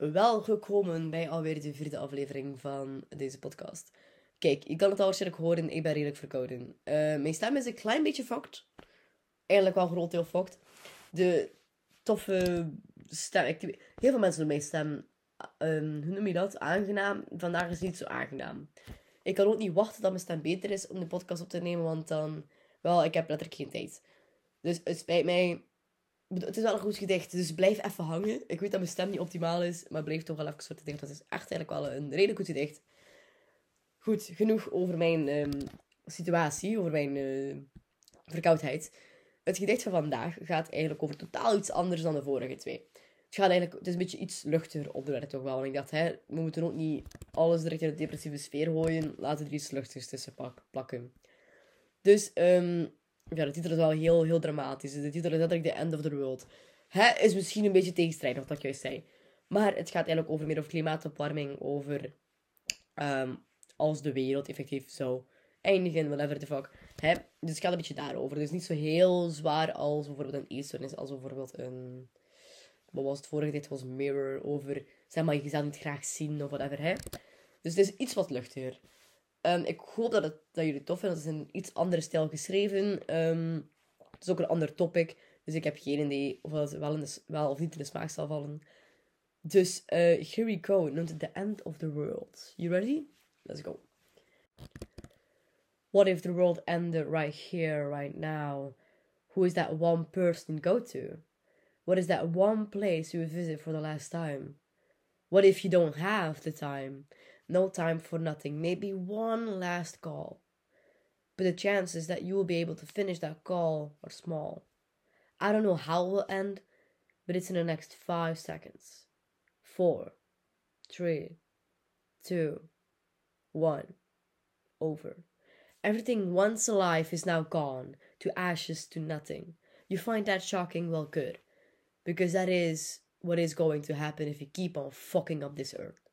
welgekomen bij alweer de vierde aflevering van deze podcast. Kijk, je kan het al waarschijnlijk horen, ik ben redelijk verkouden. Eh, mijn stem is een klein beetje fokt. Eigenlijk wel groot deel fokt. De toffe stem... Heel veel mensen doen mijn stem... Um, hoe noem je dat? Aangenaam. Vandaag is het niet zo aangenaam. Ik kan ook niet wachten dat mijn stem beter is om de podcast op te nemen, want dan... Wel, ik heb letterlijk geen tijd. Dus het spijt mij het is wel een goed gedicht, dus blijf even hangen. Ik weet dat mijn stem niet optimaal is, maar blijf toch wel even soort denken. Dat is echt eigenlijk wel een redelijk goed gedicht. Goed, genoeg over mijn um, situatie, over mijn uh, verkoudheid. Het gedicht van vandaag gaat eigenlijk over totaal iets anders dan de vorige twee. Het, gaat eigenlijk, het is een beetje iets luchtiger onderwerp toch wel. Want ik dacht, hè, we moeten ook niet alles direct in de depressieve sfeer gooien. Laten we er iets luchtigs tussen plakken. Dus um, ja, de titel is wel heel, heel dramatisch. De titel is letterlijk The End of the World. Hè, is misschien een beetje tegenstrijdig wat ik juist zei. Maar het gaat eigenlijk over meer over klimaatopwarming. Over um, als de wereld effectief zou eindigen, whatever the fuck. Hè? Dus het gaat een beetje daarover. Dus niet zo heel zwaar als bijvoorbeeld een is als bijvoorbeeld een... Wat was het vorige? Dit was Mirror. Over, zeg maar, je zou niet graag zien of whatever. Hè? Dus het is iets wat luchtiger. Um, ik hoop dat, het, dat jullie het tof vinden. Het is een iets andere stijl geschreven. Um, het is ook een ander topic. Dus ik heb geen idee of het wel of niet in de smaak zal vallen. Dus uh, here we go. Noemt het The End of the World. You ready? Let's go. What if the world ended right here, right now? Who is that one person go to? What is that one place you visit for the last time? What if you don't have the time? No time for nothing, maybe one last call. But the chances that you will be able to finish that call are small. I don't know how it will end, but it's in the next five seconds. Four, three, two, one, over. Everything once alive is now gone, to ashes, to nothing. You find that shocking? Well, good. Because that is what is going to happen if you keep on fucking up this earth.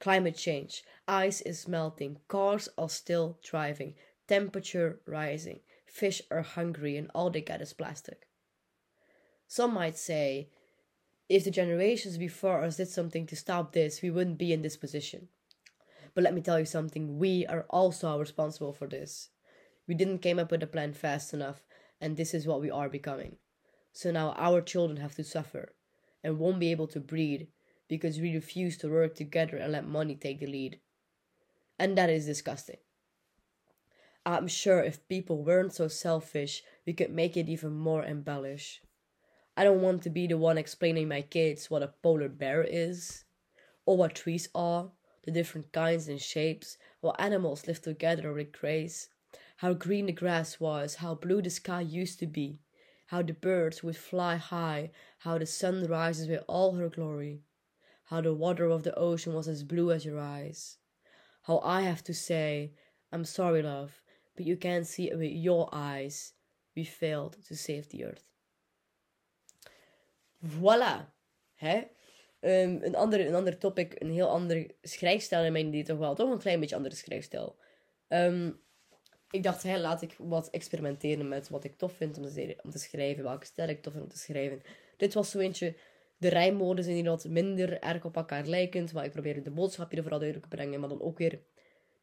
Climate change. Ice is melting. Cars are still driving. Temperature rising. Fish are hungry and all they get is plastic. Some might say, if the generations before us did something to stop this, we wouldn't be in this position. But let me tell you something, we are also responsible for this. We didn't come up with a plan fast enough, and this is what we are becoming. So now our children have to suffer and won't be able to breathe because we refuse to work together and let money take the lead. And that is disgusting. I'm sure if people weren't so selfish, we could make it even more embellish. I don't want to be the one explaining my kids what a polar bear is, or what trees are, the different kinds and shapes, how animals live together with grace, how green the grass was, how blue the sky used to be, how the birds would fly high, how the sun rises with all her glory, how the water of the ocean was as blue as your eyes. How I have to say, I'm sorry, love, but you can't see it with your eyes. We failed to save the earth. Voilà. Hè? Um, een, ander, een ander topic, een heel ander schrijfstijl in mijn idee toch wel. Toch een klein beetje andere schrijfstijl. Um, ik dacht, hè, laat ik wat experimenteren met wat ik tof vind om te, om te schrijven. Welke stijl ik tof vind om te schrijven. Dit was zo eentje de rijmwoorden zijn hier wat minder erg op elkaar lijkend. Maar ik probeer de boodschap hier vooral duidelijk te brengen. Maar dan ook weer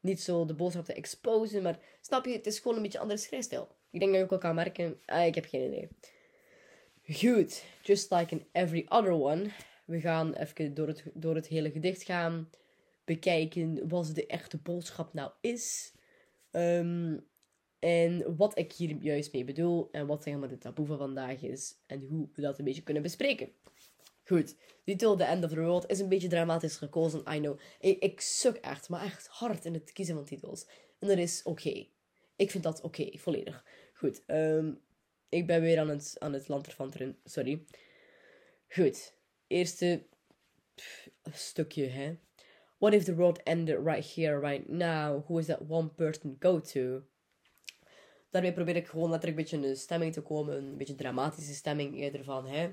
niet zo de boodschap te exposen. Maar snap je, het is gewoon een beetje anders schrijfstijl. Ik denk dat je ook wel kan merken. Ah, ik heb geen idee. Goed, just like in every other one. We gaan even door het, door het hele gedicht gaan. Bekijken wat de echte boodschap nou is. Um, en wat ik hier juist mee bedoel. En wat zeg maar de taboe van vandaag is. En hoe we dat een beetje kunnen bespreken. Goed, titel The End of the World is een beetje dramatisch gekozen, I know. Ik, ik suk echt, maar echt hard in het kiezen van titels. En dat is oké. Ik vind dat oké, volledig. Goed, um, ik ben weer aan het, aan het land ervan sorry. Goed, eerste stukje, hè. What if the world ended right here, right now? Who is that one person go to? Daarmee probeer ik gewoon letterlijk een beetje een stemming te komen. Een beetje dramatische stemming eerder van, hè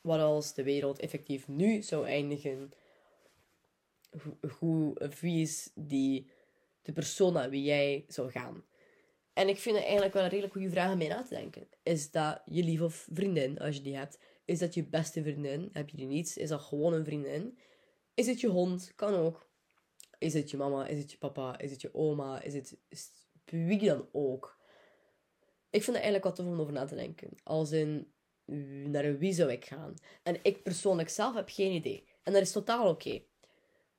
wat als de wereld effectief nu zou eindigen, hoe, wie is die, de persoon naar wie jij zou gaan? En ik vind het eigenlijk wel een redelijk goede vraag om mee na te denken. Is dat je lieve vriendin, als je die hebt, Is dat je beste vriendin? Heb je die niet? Is dat gewoon een vriendin? Is het je hond? Kan ook. Is het je mama? Is het je papa? Is het je oma? Is het wie dan ook? Ik vind het eigenlijk wat tof om over na te denken. Als in, naar wie zou ik gaan? En ik persoonlijk zelf heb geen idee. En dat is totaal oké.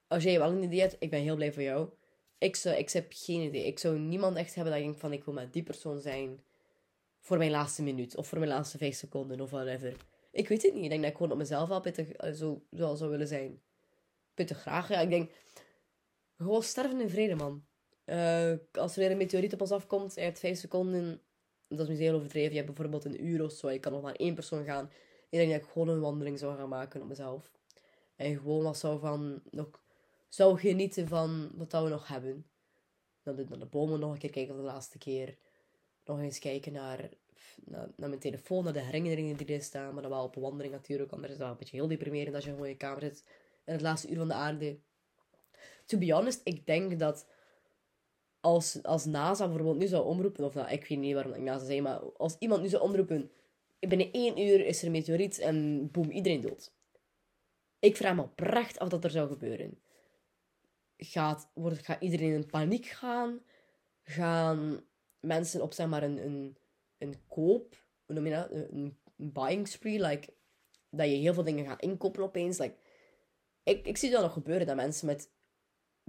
Als jij wel een idee hebt, ik ben heel blij voor jou. Ik, zou, ik heb geen idee. Ik zou niemand echt hebben dat ik denk van, ik wil met die persoon zijn voor mijn laatste minuut. Of voor mijn laatste vijf seconden, of whatever. Ik weet het niet. Ik denk dat ik gewoon op mezelf al pittig uh, zo, zo zou willen zijn. Pittig graag. Ja, ik denk, gewoon sterven in vrede, man. Uh, als er weer een meteoriet op ons afkomt, je hebt vijf seconden. Dat is misschien heel overdreven. Je hebt bijvoorbeeld een uur of zo. Je kan nog maar één persoon gaan. Ik denk dat ik gewoon een wandeling zou gaan maken op mezelf. En gewoon wat zou van... Nog, zou genieten van wat we nog hebben. Dan de, de bomen nog een keer kijken voor de laatste keer. Nog eens kijken naar, naar, naar, mijn telefoon, naar de herinneringen die er staan. Maar dan wel op een wandeling natuurlijk. Anders is dat een beetje heel deprimerend als je gewoon in je kamer zit. In het laatste uur van de aarde. To be honest, ik denk dat als, als NASA bijvoorbeeld nu zou omroepen, of nou, ik weet niet waarom ik NASA zei, maar als iemand nu zou omroepen, binnen één uur is er een meteoriet en boem, iedereen dood. Ik vraag me oprecht af dat er zou gebeuren. Gaat, wordt, gaat iedereen in paniek gaan? Gaan mensen op zeg maar een, een, een koop, noem je dat? Een, een buying spree, like, dat je heel veel dingen gaat inkopen opeens. Like, ik, ik zie dat nog gebeuren, dat mensen met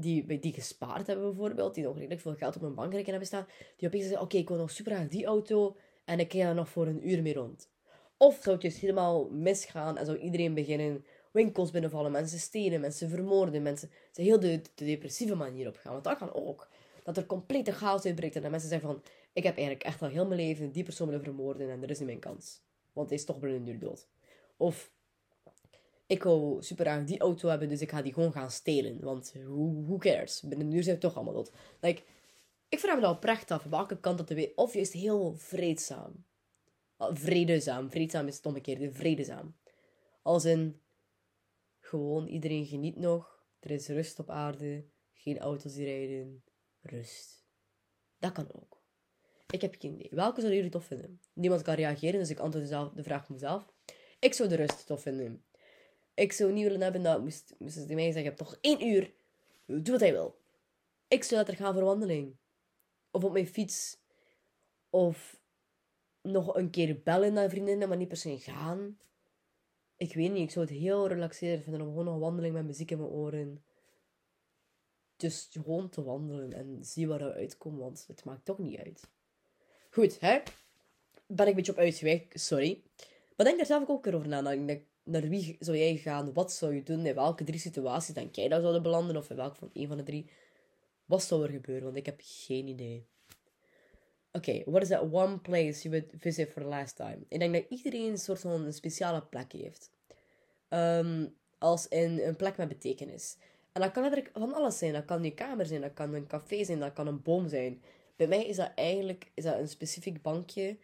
die, die gespaard hebben bijvoorbeeld, die nog redelijk veel geld op een bankrekening hebben staan, die opeens zeggen, oké, ik wil nog super graag die auto en ik ga er nog voor een uur mee rond. Of zou het dus helemaal misgaan en zou iedereen beginnen winkels binnenvallen, mensen stelen, mensen vermoorden, mensen ze heel de, de depressieve manier op gaan. Want dat kan ook. Dat er complete chaos uitbreekt en dat mensen zeggen van, ik heb eigenlijk echt al heel mijn leven die persoon willen vermoorden en er is niet mijn kans. Want hij is toch binnen een uur dood. Of ik wil super graag die auto hebben, dus ik ga die gewoon gaan stelen. Want who, cares? Binnen een uur zijn we toch allemaal dood. Like, ik vraag me dat oprecht af, welke kant dat te weer. Of juist heel vreedzaam. Vredezaam. Vreedzaam is het omgekeerde. Vredezaam. Als in, gewoon iedereen geniet nog. Er is rust op aarde. Geen auto's die rijden. Rust. Dat kan ook. Ik heb geen idee. Welke zouden jullie tof vinden? Niemand kan reageren, dus ik antwoord de vraag mezelf. Ik zou de rust tof vinden. Ik zou niet willen hebben dat, moest, moesten ze mij zeggen, toch één uur. Doe wat hij wil. Ik zou er gaan voor wandeling. Of op mijn fiets. Of nog een keer bellen naar vriendinnen, maar niet per se gaan. Ik weet niet, ik zou het heel relaxerend vinden om gewoon nog wandeling met muziek in mijn oren. Dus gewoon te wandelen en zien waar we uitkomen, want het maakt toch niet uit. Goed, hè? Ben ik een beetje op uitgewerkt, sorry. Maar denk daar zelf ook over na. Nou, ik naar wie zou jij gaan? Wat zou je doen? In welke drie situaties denk jij dat zouden belanden? Of in welke van een van de drie? Wat zou er gebeuren? Want ik heb geen idee. Oké, what is that one place you would visit for the last time? Ik denk dat iedereen een soort van een speciale plek heeft. Um, als in een plek met betekenis. En dat kan er van alles zijn. Dat kan je kamer zijn, dat kan een café zijn, dat kan een boom zijn. Bij mij is dat eigenlijk is dat een specifiek bankje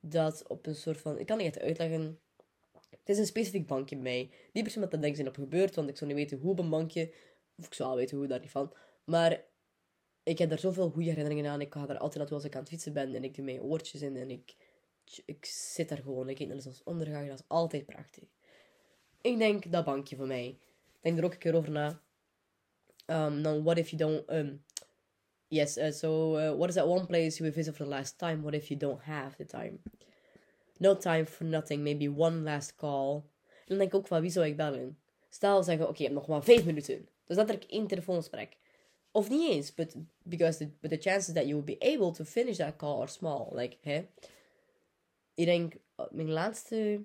dat op een soort van... Ik kan niet echt uitleggen het is een specifiek bankje bij mij. Niet per se dat dat denk zijn op gebeurt, want ik zou niet weten hoe op een bankje. Of ik zou al weten hoe, daar niet van. Maar ik heb daar zoveel goede herinneringen aan. Ik ga daar altijd naartoe als ik aan het fietsen ben. En ik doe mijn oortjes in en ik, ik zit daar gewoon. Ik kijk naar de zonsondergang. Dat is altijd prachtig. Ik denk dat bankje voor mij. Denk er ook een keer over na. Um, dan, what if you don't... Um, yes, uh, so uh, what is that one place you visit for the last time? What if you don't have the time? No time for nothing, maybe one last call. En dan denk ik ook van, wie zou ik bellen? Stel zeggen, oké, okay, je nog maar vijf minuten. Dus dat ik één telefoonsprek. Of niet eens, but because the, but the chances that you will be able to finish that call are small. Like, hè? Ik denk, mijn laatste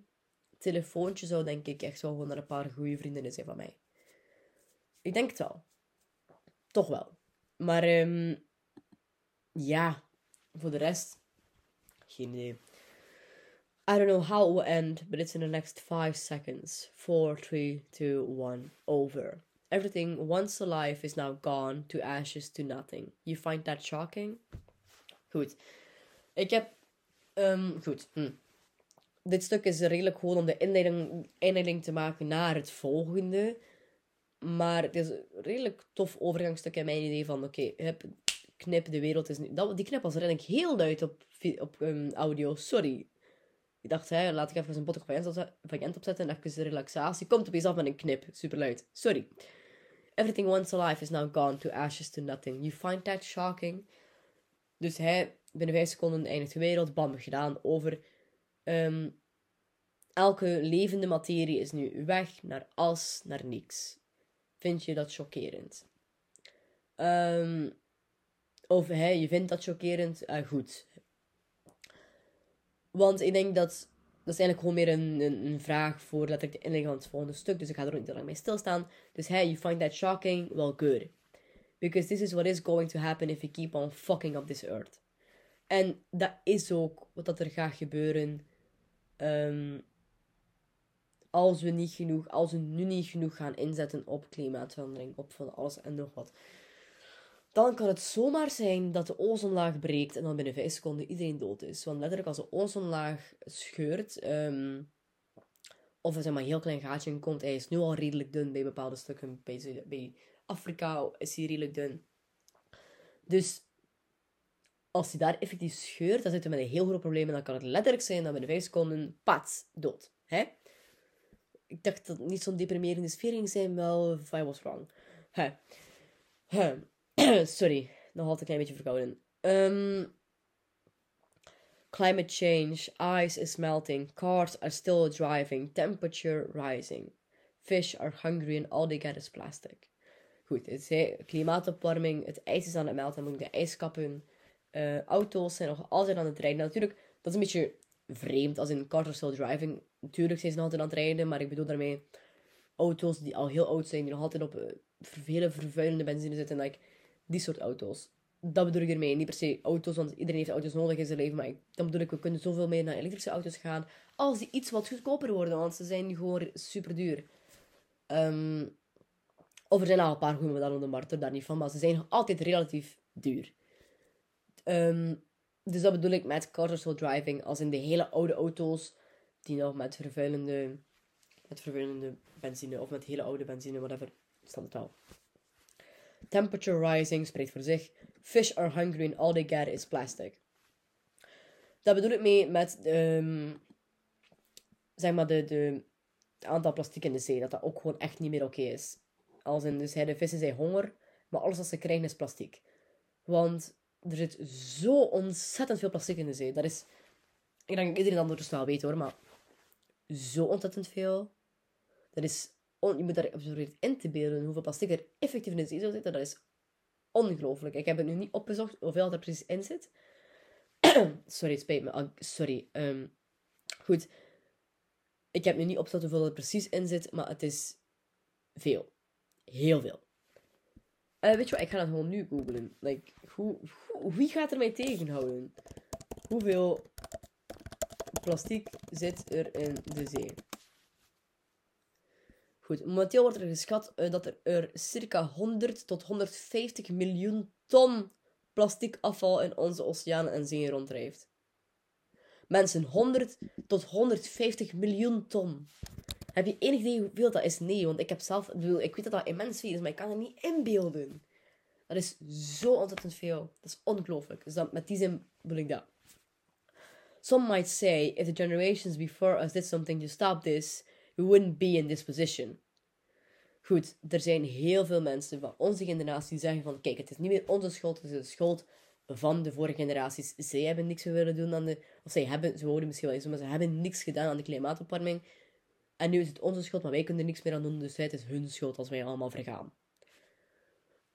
telefoontje zou denk ik echt wel gewoon naar een paar goede vriendinnen zijn van mij. Ik denk het wel. Toch wel. Maar um, ja, voor de rest, geen idee. I don't know how it will end, but it's in the next five seconds. Four, three, two, one, over. Everything once alive is now gone, to ashes, to nothing. You find that shocking? Goed. Ik heb. Um, goed. Hm. Dit stuk is redelijk gewoon om de inleiding, inleiding te maken naar het volgende. Maar het is een redelijk tof overgangstuk in mijn idee van: oké, okay, knip, de wereld is nu. Dat, die knip was redelijk heel luid op, op um, audio, sorry. Ik dacht, hè, laat ik even een botte variant opzetten en even de relaxatie. Komt opeens af met een knip. Super luid. Sorry. Everything once alive is now gone to ashes to nothing. You find that shocking? Dus hij, binnen vijf seconden eindigt de wereld. Bam, gedaan. Over. Ehm, elke levende materie is nu weg naar as, naar niks. Vind je dat chockerend? Um, of hey, je vindt dat chockerend? Uh, goed. Want ik denk dat. Dat is eigenlijk gewoon meer een, een, een vraag voor letterlijk de inleiding van het volgende stuk. Dus ik ga er ook niet te lang mee stilstaan. Dus hey, you find that shocking? Well, good. Because this is what is going to happen if you keep on fucking up this earth. En dat is ook wat er gaat gebeuren. Um, als we niet genoeg, als we nu niet genoeg gaan inzetten op klimaatverandering, op van alles en nog wat. Dan kan het zomaar zijn dat de ozonlaag breekt en dan binnen 5 seconden iedereen dood is. Want letterlijk als de ozonlaag scheurt, um, of er zeg maar een heel klein gaatje in komt, hij is nu al redelijk dun bij bepaalde stukken. Bij, bij Afrika is hij redelijk dun. Dus als hij daar effectief scheurt, dan zitten we met een heel groot probleem. En dan kan het letterlijk zijn dat binnen 5 seconden, pats, dood. Hè? ik dacht dat het niet zo'n deprimerende sfeer ging zijn, wel, I was wrong. Sorry, nog altijd een klein beetje verkouden. Um, climate change, ice is melting, cars are still driving, temperature rising. Fish are hungry and all they get is plastic. Goed, het is klimaatopwarming, het ijs is aan het melten, moet de ijskappen. Uh, auto's zijn nog altijd aan het rijden. Natuurlijk, dat is een beetje vreemd als in cars are still driving. Natuurlijk zijn ze nog altijd aan het rijden, maar ik bedoel daarmee auto's die al heel oud zijn, die nog altijd op hele vervuilende benzine zitten. Like, die soort auto's. Dat bedoel ik ermee. Niet per se auto's, want iedereen heeft auto's nodig in zijn leven. Maar ik, dan bedoel ik, we kunnen zoveel meer naar elektrische auto's gaan. Als die iets wat goedkoper worden, want ze zijn gewoon super duur. Um, of er zijn al een paar goede modellen op de markt, daar niet van. Maar ze zijn altijd relatief duur. Um, dus dat bedoel ik met carousel driving. Als in de hele oude auto's die nog met vervuilende, met vervuilende benzine of met hele oude benzine, whatever, staat het wel. Temperature rising spreekt voor zich. Fish are hungry and all they get is plastic. Dat bedoel ik mee met um, zeg maar de, de aantal plastic in de zee. Dat dat ook gewoon echt niet meer oké is. Als in, dus de vissen zijn honger, maar alles wat ze krijgen is plastic. Want er zit zo ontzettend veel plastic in de zee. Dat is, ik denk dat iedereen ondertussen wel weet hoor, maar zo ontzettend veel. Dat is, on, je moet daar absoluut in te beelden hoeveel plastic er effectief in de zee zou zitten. Dat is ongelooflijk. Ik heb het nu niet opgezocht hoeveel er precies in zit. sorry, spijt me. Sorry. Ehm, goed. Ik heb nu niet opgezocht hoeveel er precies in zit, maar het is veel. Heel veel. Uh, weet je wat, ik ga dat gewoon nu googlen. Like, hoe, hoe, wie gaat er mij tegenhouden? Hoeveel plastic zit er in de zee? Momenteel wordt er geschat uh, dat er, er circa 100 tot 150 miljoen ton plastic afval in onze oceanen en zeeën ronddrijft. Mensen, 100 tot 150 miljoen ton. Heb je enig idee hoeveel dat is? Nee, want ik heb zelf... Ik, weet dat dat immens veel is, maar ik kan het niet inbeelden. Dat is zo ontzettend veel. Dat is ongelooflijk. Dus dat, met die zin bedoel ik dat. Some might say, if the generations before us did something to stop this, we wouldn't be in this position. Goed, er zijn heel veel mensen van onze generatie die zeggen van, kijk, het is niet meer onze schuld, het is de schuld van de vorige generaties. Zij hebben niks willen doen aan de... Of zij hebben, ze wouden misschien wel eens, maar ze hebben niks gedaan aan de klimaatopwarming. En nu is het onze schuld, maar wij kunnen er niks meer aan doen. Dus het is hun schuld als wij allemaal vergaan.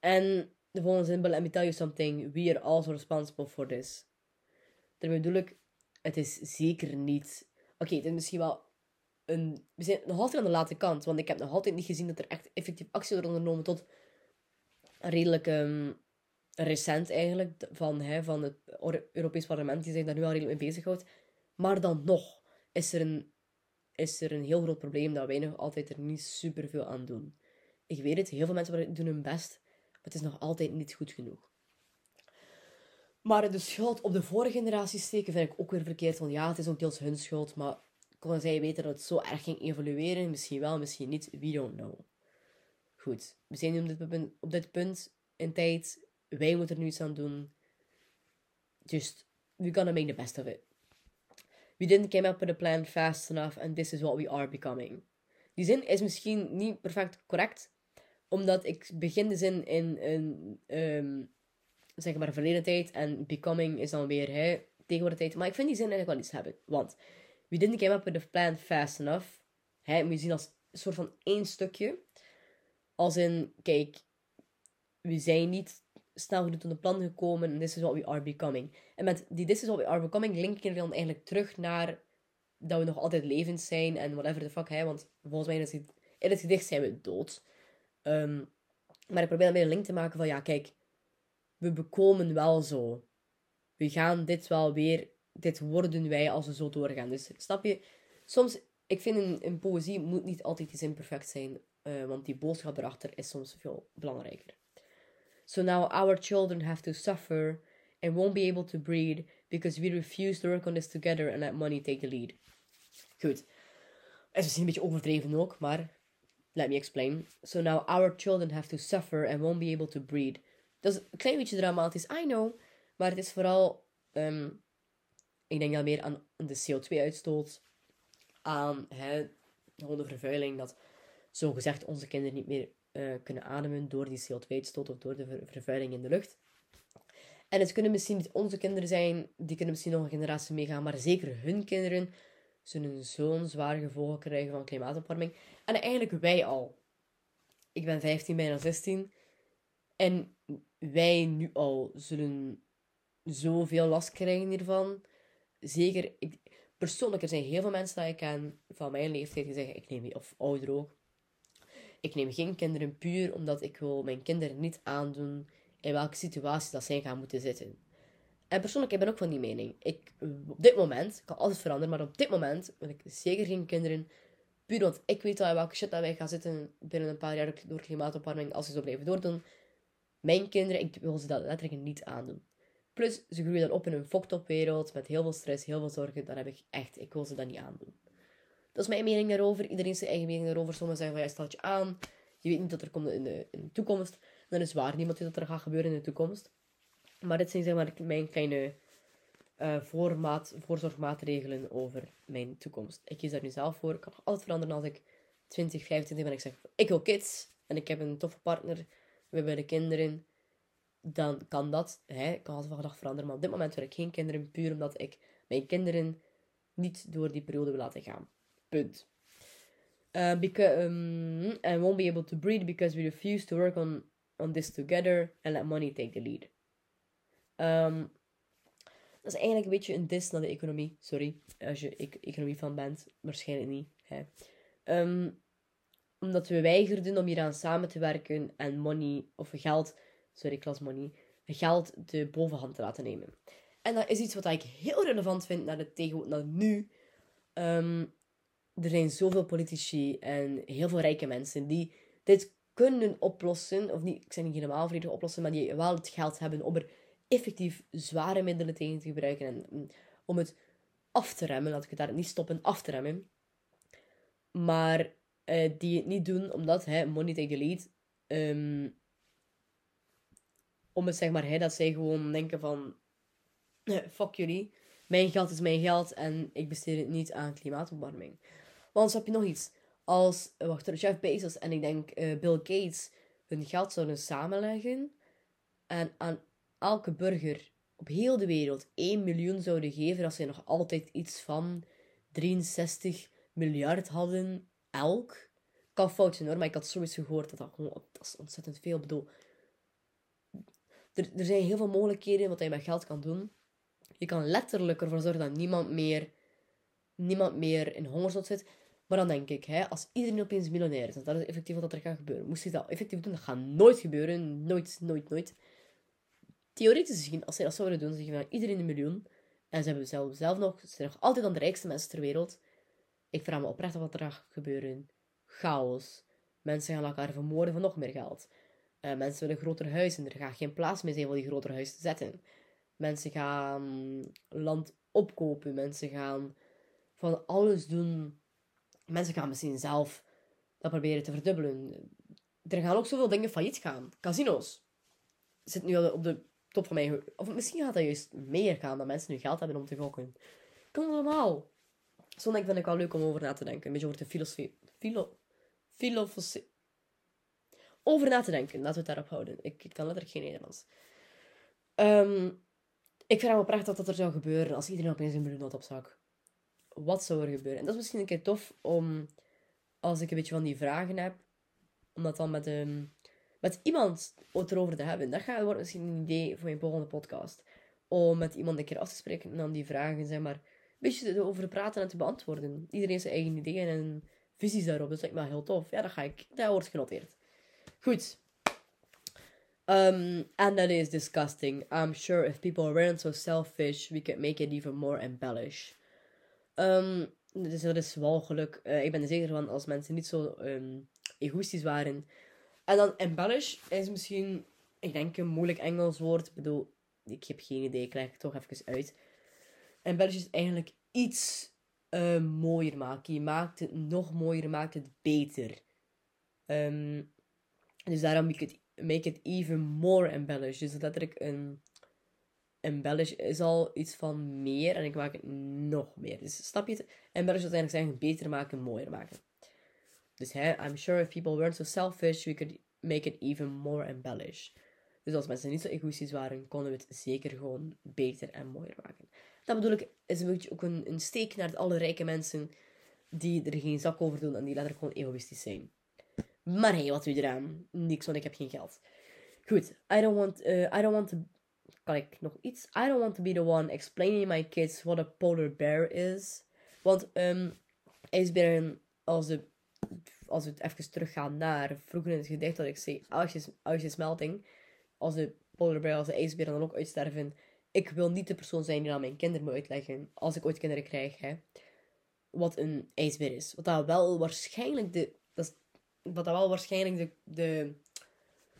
En de volgende zin, let me tell you something. We are also responsible for this. Daarmee bedoel ik, het is zeker niet... Oké, het is misschien wel We zijn nog altijd aan de late kant. Want ik heb nog altijd niet gezien dat er echt effectief actie wordt ondernomen tot redelijk um, recent eigenlijk. Van, hè, van het Europees Parlement die zich daar nu al redelijk mee bezighoudt. Maar dan nog is er een is er een heel groot probleem dat wij nog altijd er niet super veel aan doen. Ik weet het, heel veel mensen doen hun best, maar het is nog altijd niet goed genoeg. Maar de schuld op de vorige generatie steken vind ik ook weer verkeerd. Want ja, het is ook deels hun schuld, maar konden zij weten dat het zo erg ging evolueren? Misschien wel, misschien niet. We don't know. Goed, we zijn nu op dit punt, op dit punt in tijd. Wij moeten er nu iets aan doen. Just, we gonna make the best of it. We didn't come up with a plan fast enough and this is what we are becoming. Die zin is misschien niet perfect correct, omdat ik begin de zin in een, um, zeg maar, verleden tijd en becoming is dan weer hè, tegenwoordig tijd. Maar ik vind die zin eigenlijk wel iets hebben. Want we didn't come up with a plan fast enough. Hè, moet je zien als een soort van één stukje. Als in, kijk, we zijn niet snel genoeg tot een plan gekomen en this is what we are becoming. En met die this is what we are becoming link ik dan eigenlijk terug naar dat we nog altijd levend zijn en whatever the fuck, hè. Want volgens mij in het gedicht zijn we dood. Ehm, maar ik probeer dan een link te maken van, ja, kijk, we bekomen wel zo. We gaan dit wel weer, dit worden wij als we zo doorgaan. Dus snap je, soms, ik vind een, poëzie moet niet altijd iets imperfect zijn, uh, want die boodschap erachter is soms veel belangrijker. So now our children have to suffer and won't be able to breed because we refuse to work on this together and let money take the lead. Goed. Is misschien een beetje overdreven ook, maar let me explain. So now our children have to suffer and won't be able to breed. Dat is een klein beetje dramatisch, I know. Maar het is vooral, um, ik denk dan meer aan de CO2-uitstoot, aan hè, de vervuiling, dat zogezegd onze kinderen niet meer uh, kunnen ademen door die CO2-uitstoot of door de ver vervuiling in de lucht. En het kunnen misschien niet onze kinderen zijn, die kunnen misschien nog een generatie meegaan, maar zeker hun kinderen zullen zo'n zware gevolgen krijgen van klimaatopwarming. En eigenlijk wij al. Ik ben 15, bijna 16. En wij nu al zullen zoveel last krijgen hiervan. Zeker, ik, persoonlijk, er zijn heel veel mensen die ik ken van mijn leeftijd die zeggen, ik neem of ouder ook. Ik neem geen kinderen puur omdat ik wil mijn kinderen niet aandoen in welke situatie dat zij gaan moeten zitten. En persoonlijk, ik ben ook van die mening. Ik, op dit moment, kan alles veranderen, maar op dit moment wil ik zeker geen kinderen. Puur want ik weet al welke shit dat wij gaan zitten binnen een paar jaar door klimaatopwarming als ze zo blijven doordoen. Mijn kinderen, ik wil ze dat letterlijk niet aandoen. Plus, ze groeien dan op in een fucked wereld met heel veel stress, heel veel zorgen. Dan heb ik echt, ik wil ze dat niet aandoen. Dat is mijn mening daarover. Iedereen zijn eigen mening daarover. Sommigen zeggen van, ja, stelt je aan. Je weet niet dat er komt in de, toekomst. Dan is waar, niemand weet dat er gaat gebeuren in de toekomst. Maar dit zijn zeg maar mijn kleine uh, voormaat, voorzorgmaatregelen over mijn toekomst. Ik kies daar nu zelf voor. Ik kan nog altijd veranderen als ik 20, 25 ben. En ik zeg, ik wil kids. En ik heb een toffe partner. We hebben de kinderen. Dan kan dat. Hè, ik kan altijd van gedacht veranderen. Maar op dit moment wil ik geen kinderen. Puur omdat ik mijn kinderen niet door die periode wil laten gaan. Punt. Uh, because, um, and won't be able to breed because we refuse to work on, on this together and let money take the lead. Um, dat is eigenlijk een beetje een dis naar de economie. Sorry, als je e economie van bent. Waarschijnlijk niet. Hè. Um, omdat we weigerden om hieraan samen te werken en money, of geld, sorry, klas money, geld de bovenhand te laten nemen. En dat is iets wat ik heel relevant vind naar, de tegen, naar nu. Um, er zijn zoveel politici en heel veel rijke mensen die dit kunnen oplossen. Of niet, ik zeg niet helemaal volledig oplossen, maar die wel het geld hebben om er effectief zware middelen tegen te gebruiken. En mm, om het af te remmen, laat ik het daar niet stoppen, af te remmen. Maar uh, die het niet doen omdat, hè, money take the lead. Um, om het zeg maar, hè, dat zij gewoon denken van, fuck jullie. Mijn geld is mijn geld en ik besteed het niet aan klimaatopwarming. Want heb je nog iets. Als, wacht, Jeff Bezos en ik denk uh, Bill Gates hun geld zouden samenleggen en aan elke burger op heel de wereld 1 miljoen zouden geven, als zij nog altijd iets van 63 miljard hadden elk. Kan fout zijn hoor, maar ik had sowieso gehoord dat dat dat is ontzettend veel. Bedoel, er, er zijn heel veel mogelijkheden wat je met geld kan doen. Je kan letterlijk ervoor zorgen dat niemand meer, niemand meer in hongersnood zit. Maar dan denk ik, hè, als iedereen opeens miljonair is, dat is effectief wat er gaat gebeuren. Moest hij dat effectief doen, dat gaat nooit gebeuren. Nooit, nooit, nooit. Theoretisch gezien, als zij dat zouden doen, zeggen van iedereen een miljoen. En ze hebben zelf, zelf nog, ze zijn nog altijd aan de rijkste mensen ter wereld. Ik vraag me oprecht af wat er gaat gebeuren. Chaos. Mensen gaan elkaar vermoorden voor nog meer geld. Uh, mensen willen grotere huizen. Er gaat geen plaats meer zijn voor die grotere huizen te zetten. Mensen gaan land opkopen. Mensen gaan van alles doen. Mensen gaan misschien zelf dat proberen te verdubbelen. Er gaan ook zoveel dingen failliet gaan. Casino's zitten nu op de top van mij. Of misschien gaat dat juist meer gaan, dat mensen nu geld hebben om te gokken. kan allemaal. Zo denk vind ik wel leuk om over na te denken. Een beetje over de filosofie. Filo, filosofie. Over na te denken. Laten we het daarop houden. Ik, kan letterlijk geen Nederlands. Ehm, ik het wel prachtig dat dat er zou gebeuren als iedereen opeens een miljoen op zak. Wat zou er gebeuren? En dat is misschien een keer tof om, als ik een beetje van die vragen heb, om dat dan met, um, met iemand erover te hebben. Dat gaat, wordt misschien een idee voor mijn volgende podcast. Om met iemand een keer af te spreken en dan die vragen, zeg maar, een beetje over te praten en te beantwoorden. Iedereen zijn eigen ideeën en visies daarop. Dat lijkt me heel tof. Ja, dat ga ik. Dat wordt genoteerd. Goed. Um, and that is disgusting. I'm sure if people weren't so selfish, we could make it even more embellish. Um, dus dat is walgelijk. Uh, ik ben er zeker van als mensen niet zo um, egoïstisch waren. En dan embellish is misschien, ik denk, een moeilijk Engels woord. Ik bedoel, ik heb geen idee, ik leg het toch even uit. Embellish is eigenlijk iets uh, mooier maken. Je maakt het nog mooier, maakt het beter. Um, dus daarom make it, make it even more embellish. Dus letterlijk een embellish is al iets van meer en ik maak het nog meer. Dus snap je het? Embellish wil eigenlijk zeggen beter maken, mooier maken. Dus hè, I'm sure if people weren't so selfish, we could make it even more embellish. Dus als mensen niet zo egoïstisch waren, konden we het zeker gewoon beter en mooier maken. Dat bedoel ik, is een beetje ook een, een steek naar alle rijke mensen die er geen zak over doen en die letterlijk gewoon egoïstisch zijn. Maar hey, wat je eraan? Niks, want ik heb geen geld. Goed, I don't want, uh, I don't want to... Kan ik nog iets? I don't want to be the one explaining my kids what a polar bear is. Want um, ijsberen, als, de, als we het even teruggaan naar vroeger in het gedicht dat ik zei, als je smelting, als de polar bear, als de ijsberen dan ook uitsterven, ik wil niet de persoon zijn die aan mijn kinderen moet uitleggen, als ik ooit kinderen krijg, hè, wat een ijsbeer is. Wat dat wel waarschijnlijk de, dat dat wel waarschijnlijk de, de,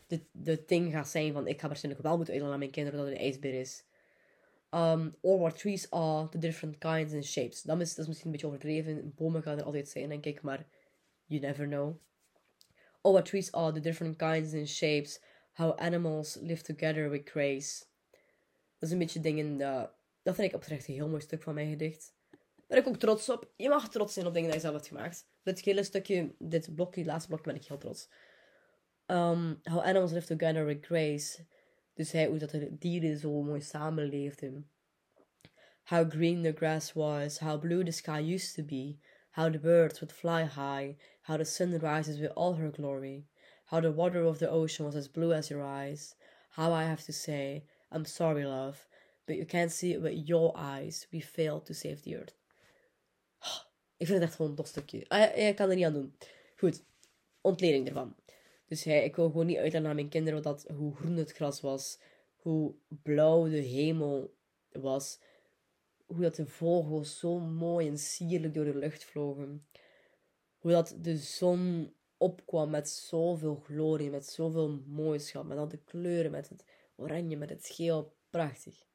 de, de ding gaat zijn van ik ga waarschijnlijk wel moeten uitleggen aan mijn kinderen dat het een ijsbeer is. Um, or what trees are, the different kinds and shapes. Dat is, dat is misschien een beetje overdreven. Bomen gaan er altijd zijn, denk ik, maar you never know. Or what trees are, the different kinds and shapes. How animals live together with grace. Dat is een beetje dingen dat... Dat vind ik oprecht een heel mooi stuk van mijn gedicht. Ben ik ook trots op. Je mag trots zijn op dingen die je zelf hebt gemaakt dit hele stukje, dit blokje, laatste blokje, ben ik heel trots. Um, how animals live together with grace. Dus hij, hoe dat de dieren zo mooi samenleefden. How green the grass was, how blue the sky used to be, how the birds would fly high, how the sun rises with all her glory, how the water of the ocean was as blue as your eyes, how I have to say, I'm sorry, love, but you can't see it with your eyes, we failed to save the earth. Ik vind het echt gewoon een tof stukje. Ah, ja, ik kan er niet aan doen. Goed, ontleding ervan. Dus hij, ik wil gewoon niet uitleggen aan mijn kinderen dat, hoe groen het gras was, hoe blauw de hemel was, hoe dat de vogels zo mooi en sierlijk door de lucht vlogen, hoe dat de zon opkwam met zoveel glorie, met zoveel mooischap, met al de kleuren, met het oranje, met het geel, prachtig.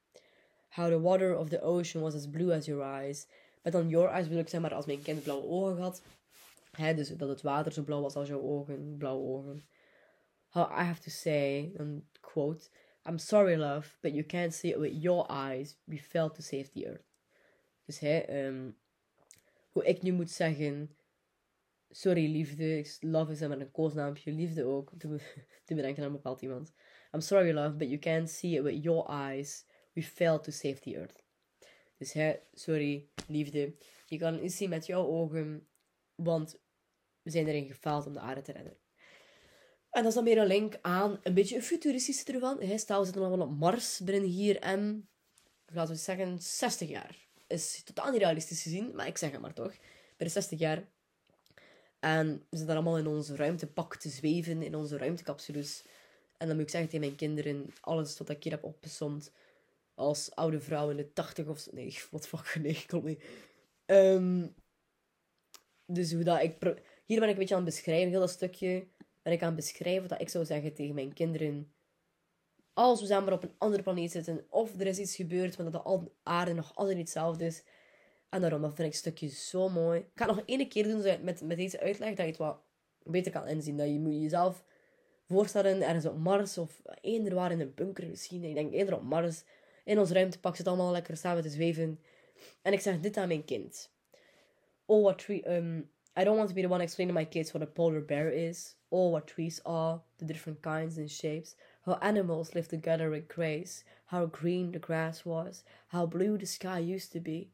How the water of the ocean was as blue as your eyes, met dan your eyes wil ik zeg maar als mijn kind blauwe ogen had. Hè, dus dat het water zo blauw was als jouw ogen, blauwe ogen. How I have to say, quote. I'm sorry love, but you can't see it with your eyes. We failed to save the earth. Dus hè, um, hoe ik nu moet zeggen... Sorry liefde, love is maar een koosnaampje, liefde ook. Te bedenken aan een bepaald iemand. I'm sorry love, but you can't see it with your eyes. We failed to save the earth. Dus hè, sorry, liefde. Je kan het zien met jouw ogen, want we zijn erin gefaald om de aarde te redden. En dat is dan meer een link aan een beetje een futuristische ervan. Hè, stel, we zitten allemaal op Mars binnen hier en, laten we zeggen, 60 jaar. Is totaal niet realistisch gezien, maar ik zeg het maar toch. Binnen 60 jaar. En we zitten allemaal in onze ruimtepak te zweven, in onze ruimtecapsules. En dan moet ik zeggen tegen mijn kinderen, alles wat ik hier heb opgezond, als oude vrouw in de tachtig of zo. Nee, wat fuck, nee, klopt niet. Um, dus hoe dat ik... Hier ben ik een beetje aan het beschrijven, heel dat stukje ben ik aan het beschrijven dat ik zou zeggen tegen mijn kinderen. Als we samen op een andere planeet zitten, of er is iets gebeurd, maar dat de aarde nog altijd hetzelfde is. En daarom, dat vind ik stukje zo mooi. Ik ga het nog één keer doen met, met deze uitleg, dat je het wat beter kan inzien. Dat je moet jezelf voorstellen, ergens op Mars, of eender waar in een bunker misschien. Ik denk eerder op Mars in ons ruimtepak zit allemaal lekker samen te zweven. En ik zeg dit aan mijn kind. Oh, what tree... Um, I don't want to be the one explaining my kids what a polar bear is. Or what trees are, the different kinds and shapes. How animals live together with grace. How green the grass was. How blue the sky used to be.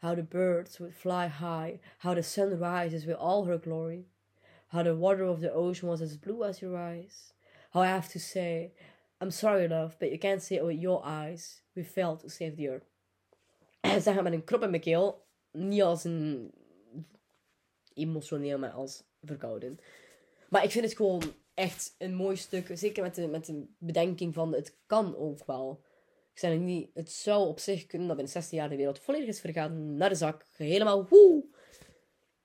How the birds would fly high. How the sun rises with all her glory. How the water of the ocean was as blue as your eyes. How I have to say, I'm sorry, love, but you can't see it with your eyes. We failed to save the earth. Zeggen met een krop in mijn keel. Niet als een emotioneel, maar als verkouden. Maar ik vind het gewoon echt een mooi stuk. Zeker met de, met de bedenking van het kan ook wel. Ik zeg niet, het zou op zich kunnen dat binnen 16 jaar de wereld volledig is vergaan naar de zak. Helemaal woe!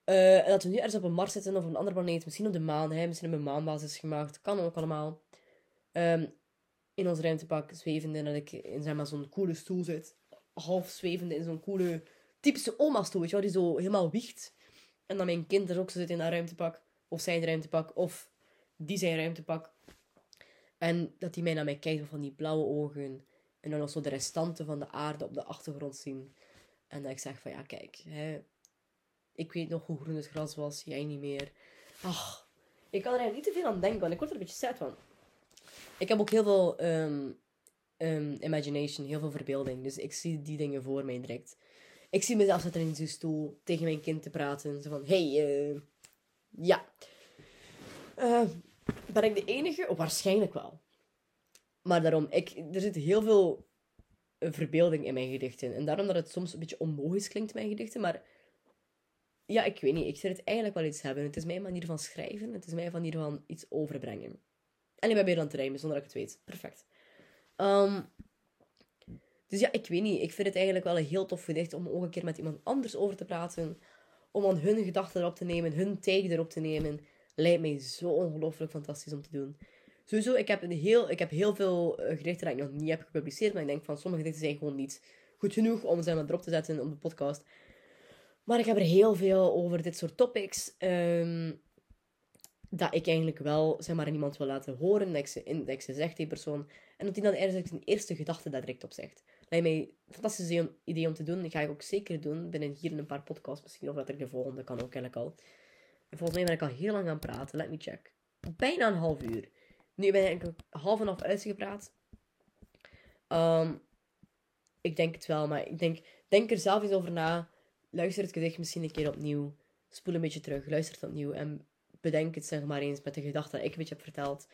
Uh, en dat we nu ergens op een Mars zitten of op een andere planeet. Misschien op de maan. Misschien op een maanbasis gemaakt. Kan ook allemaal. Um, in ons ruimtepak zwevende. En dat ik in zeg maar, zo'n coole stoel zit. Half zwevende in zo'n coole typische oma-stoel. Die zo helemaal wiegt. En dan mijn kind er ook zo zit in dat ruimtepak. Of zijn ruimtepak. Of die zijn ruimtepak. En dat die mij naar mij kijkt van die blauwe ogen. En dan nog zo de restanten van de aarde op de achtergrond zien. En dat ik zeg van ja, kijk. Hè, ik weet nog hoe groen het gras was. Jij niet meer. Ach, ik kan er eigenlijk niet te veel aan denken. Want ik word er een beetje sad van. Ik heb ook heel veel um, um, imagination. Heel veel verbeelding. Dus ik zie die dingen voor mij direct. Ik zie mezelf zitten in zo'n stoel tegen mijn kind te praten. Zo van, hey, uh, ja. Uh, ben ik de enige? Waarschijnlijk wel. Maar daarom, ik, er zit heel veel verbeelding in mijn gedichten. En daarom dat het soms een beetje onlogisch klinkt, mijn gedichten. Maar ja, ik weet niet. Ik zou het eigenlijk wel iets hebben. Het is mijn manier van schrijven. Het is mijn manier van iets overbrengen. En ik ben weer aan het rijmen, zonder dat ik het weet. Perfect. Um, dus ja, ik weet niet. Ik vind het eigenlijk wel een heel tof gedicht om ook een keer met iemand anders over te praten. Om aan hun gedachten erop te nemen, hun take erop te nemen. Lijkt mij zo ongelooflijk fantastisch om te doen. Sowieso, ik heb, een heel, ik heb heel veel uh, gedichten dat ik nog niet heb gepubliceerd. Maar ik denk van sommige gedichten zijn gewoon niet goed genoeg om ze erop te zetten op de podcast. Maar ik heb er heel veel over dit soort topics. Um, dat ik eigenlijk wel zeg maar, aan iemand wil laten horen. Dat ik ze, dat ik ze zeg, die persoon. En dat hij dan ergens zijn eerste gedachte daar direct op zegt. Lijkt mij een fantastisch idee om te doen. Dat ga ik ook zeker doen. Binnen hier een paar podcasts misschien. Of dat ik de volgende kan ook eigenlijk al. En volgens mij ben ik al heel lang aan het praten. Let me check. Bijna een half uur. Nu ben ik half en half uitgepraat. Um, ik denk het wel, maar ik denk, denk er zelf eens over na. Luister het gedicht misschien een keer opnieuw. Spoel een beetje terug. Luister het opnieuw. En bedenk het zeg maar eens met de gedachte dat ik een beetje heb verteld.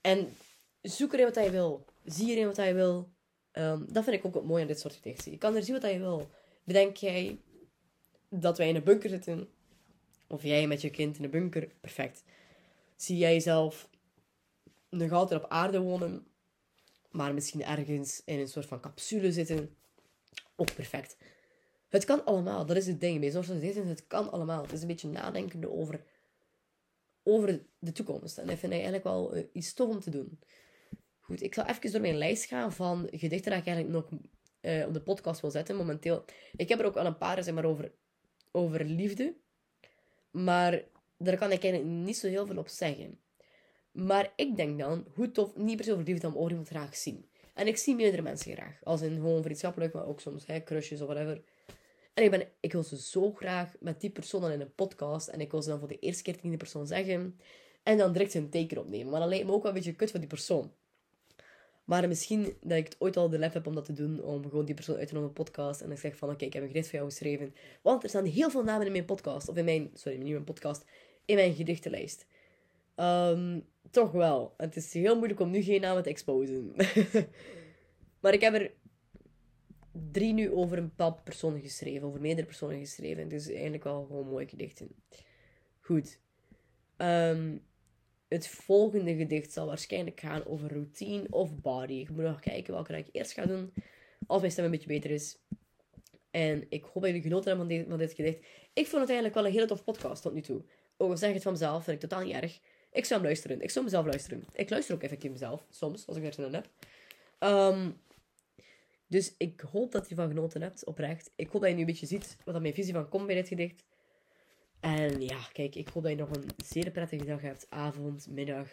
En zoek erin wat je wil. Zie erin wat je wil. Um, dat vind ik ook mooi aan dit soort gedichten. Je kan er zien wat je wil. Bedenk jij dat wij in een bunker zitten, of jij met je kind in een bunker, perfect. Zie jij jezelf nog altijd op aarde wonen, maar misschien ergens in een soort van capsule zitten, ook perfect. Het kan allemaal, dat is het ding. Bij zoals het kan allemaal. Het is een beetje nadenken over, over de toekomst. En dat vind ik eigenlijk wel uh, iets tof om te doen. Goed, ik zal even door mijn lijst gaan van gedichten dat ik eigenlijk nog uh, op de podcast wil zetten. Momenteel. Ik heb er ook al een paar zeg maar, over, over liefde. Maar daar kan ik eigenlijk niet zo heel veel op zeggen. Maar ik denk dan, hoe tof, niet per se over liefde, maar iemand graag zien. En ik zie meerdere mensen graag. Als in gewoon vriendschappelijk, maar ook soms hè, crushes of whatever. En ik, ben, ik wil ze zo graag met die persoon dan in een podcast. En ik wil ze dan voor de eerste keer tegen die persoon zeggen. En dan direct hun teken opnemen. Maar dan lijkt me ook wel een beetje kut van die persoon. Maar misschien dat ik het ooit al de lef heb om dat te doen. Om gewoon die persoon uit te een podcast. En ik zeg van, oké, ik heb een gedicht voor jou geschreven. Want er staan heel veel namen in mijn podcast. Of in mijn, sorry, niet mijn podcast. In mijn gedichtenlijst. Um, toch wel. Het is heel moeilijk om nu geen namen te exposen. maar ik heb er drie nu over een bepaald persoon geschreven. Over meerdere personen geschreven. Dus eigenlijk wel gewoon mooie gedichten. Goed. Um, het volgende gedicht zal waarschijnlijk gaan over routine of body. Ik moet nog kijken welke ik eerst ga doen. Als mijn stem een beetje beter is. En ik hoop dat jullie genoten hebben van dit, van dit gedicht. Ik vond het eigenlijk wel een hele tof podcast tot nu toe. Ook al zeg het van mezelf, vind ik totaal niet erg. Ik zou hem luisteren. Ik zou mezelf luisteren. Ik luister ook effectief mezelf, soms, als ik er zin in heb. Um, dus ik hoop dat je van genoten hebt, oprecht. Ik hoop dat je nu een beetje ziet wat mijn visie van komt bij dit gedicht. En ja, kijk, ik hoop dat je nog een zeer prettige dag hebt. Avond, middag.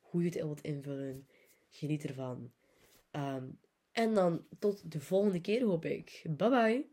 Hoe je het wilt invullen. Geniet ervan. Um, en dan tot de volgende keer, hoop ik. Bye bye.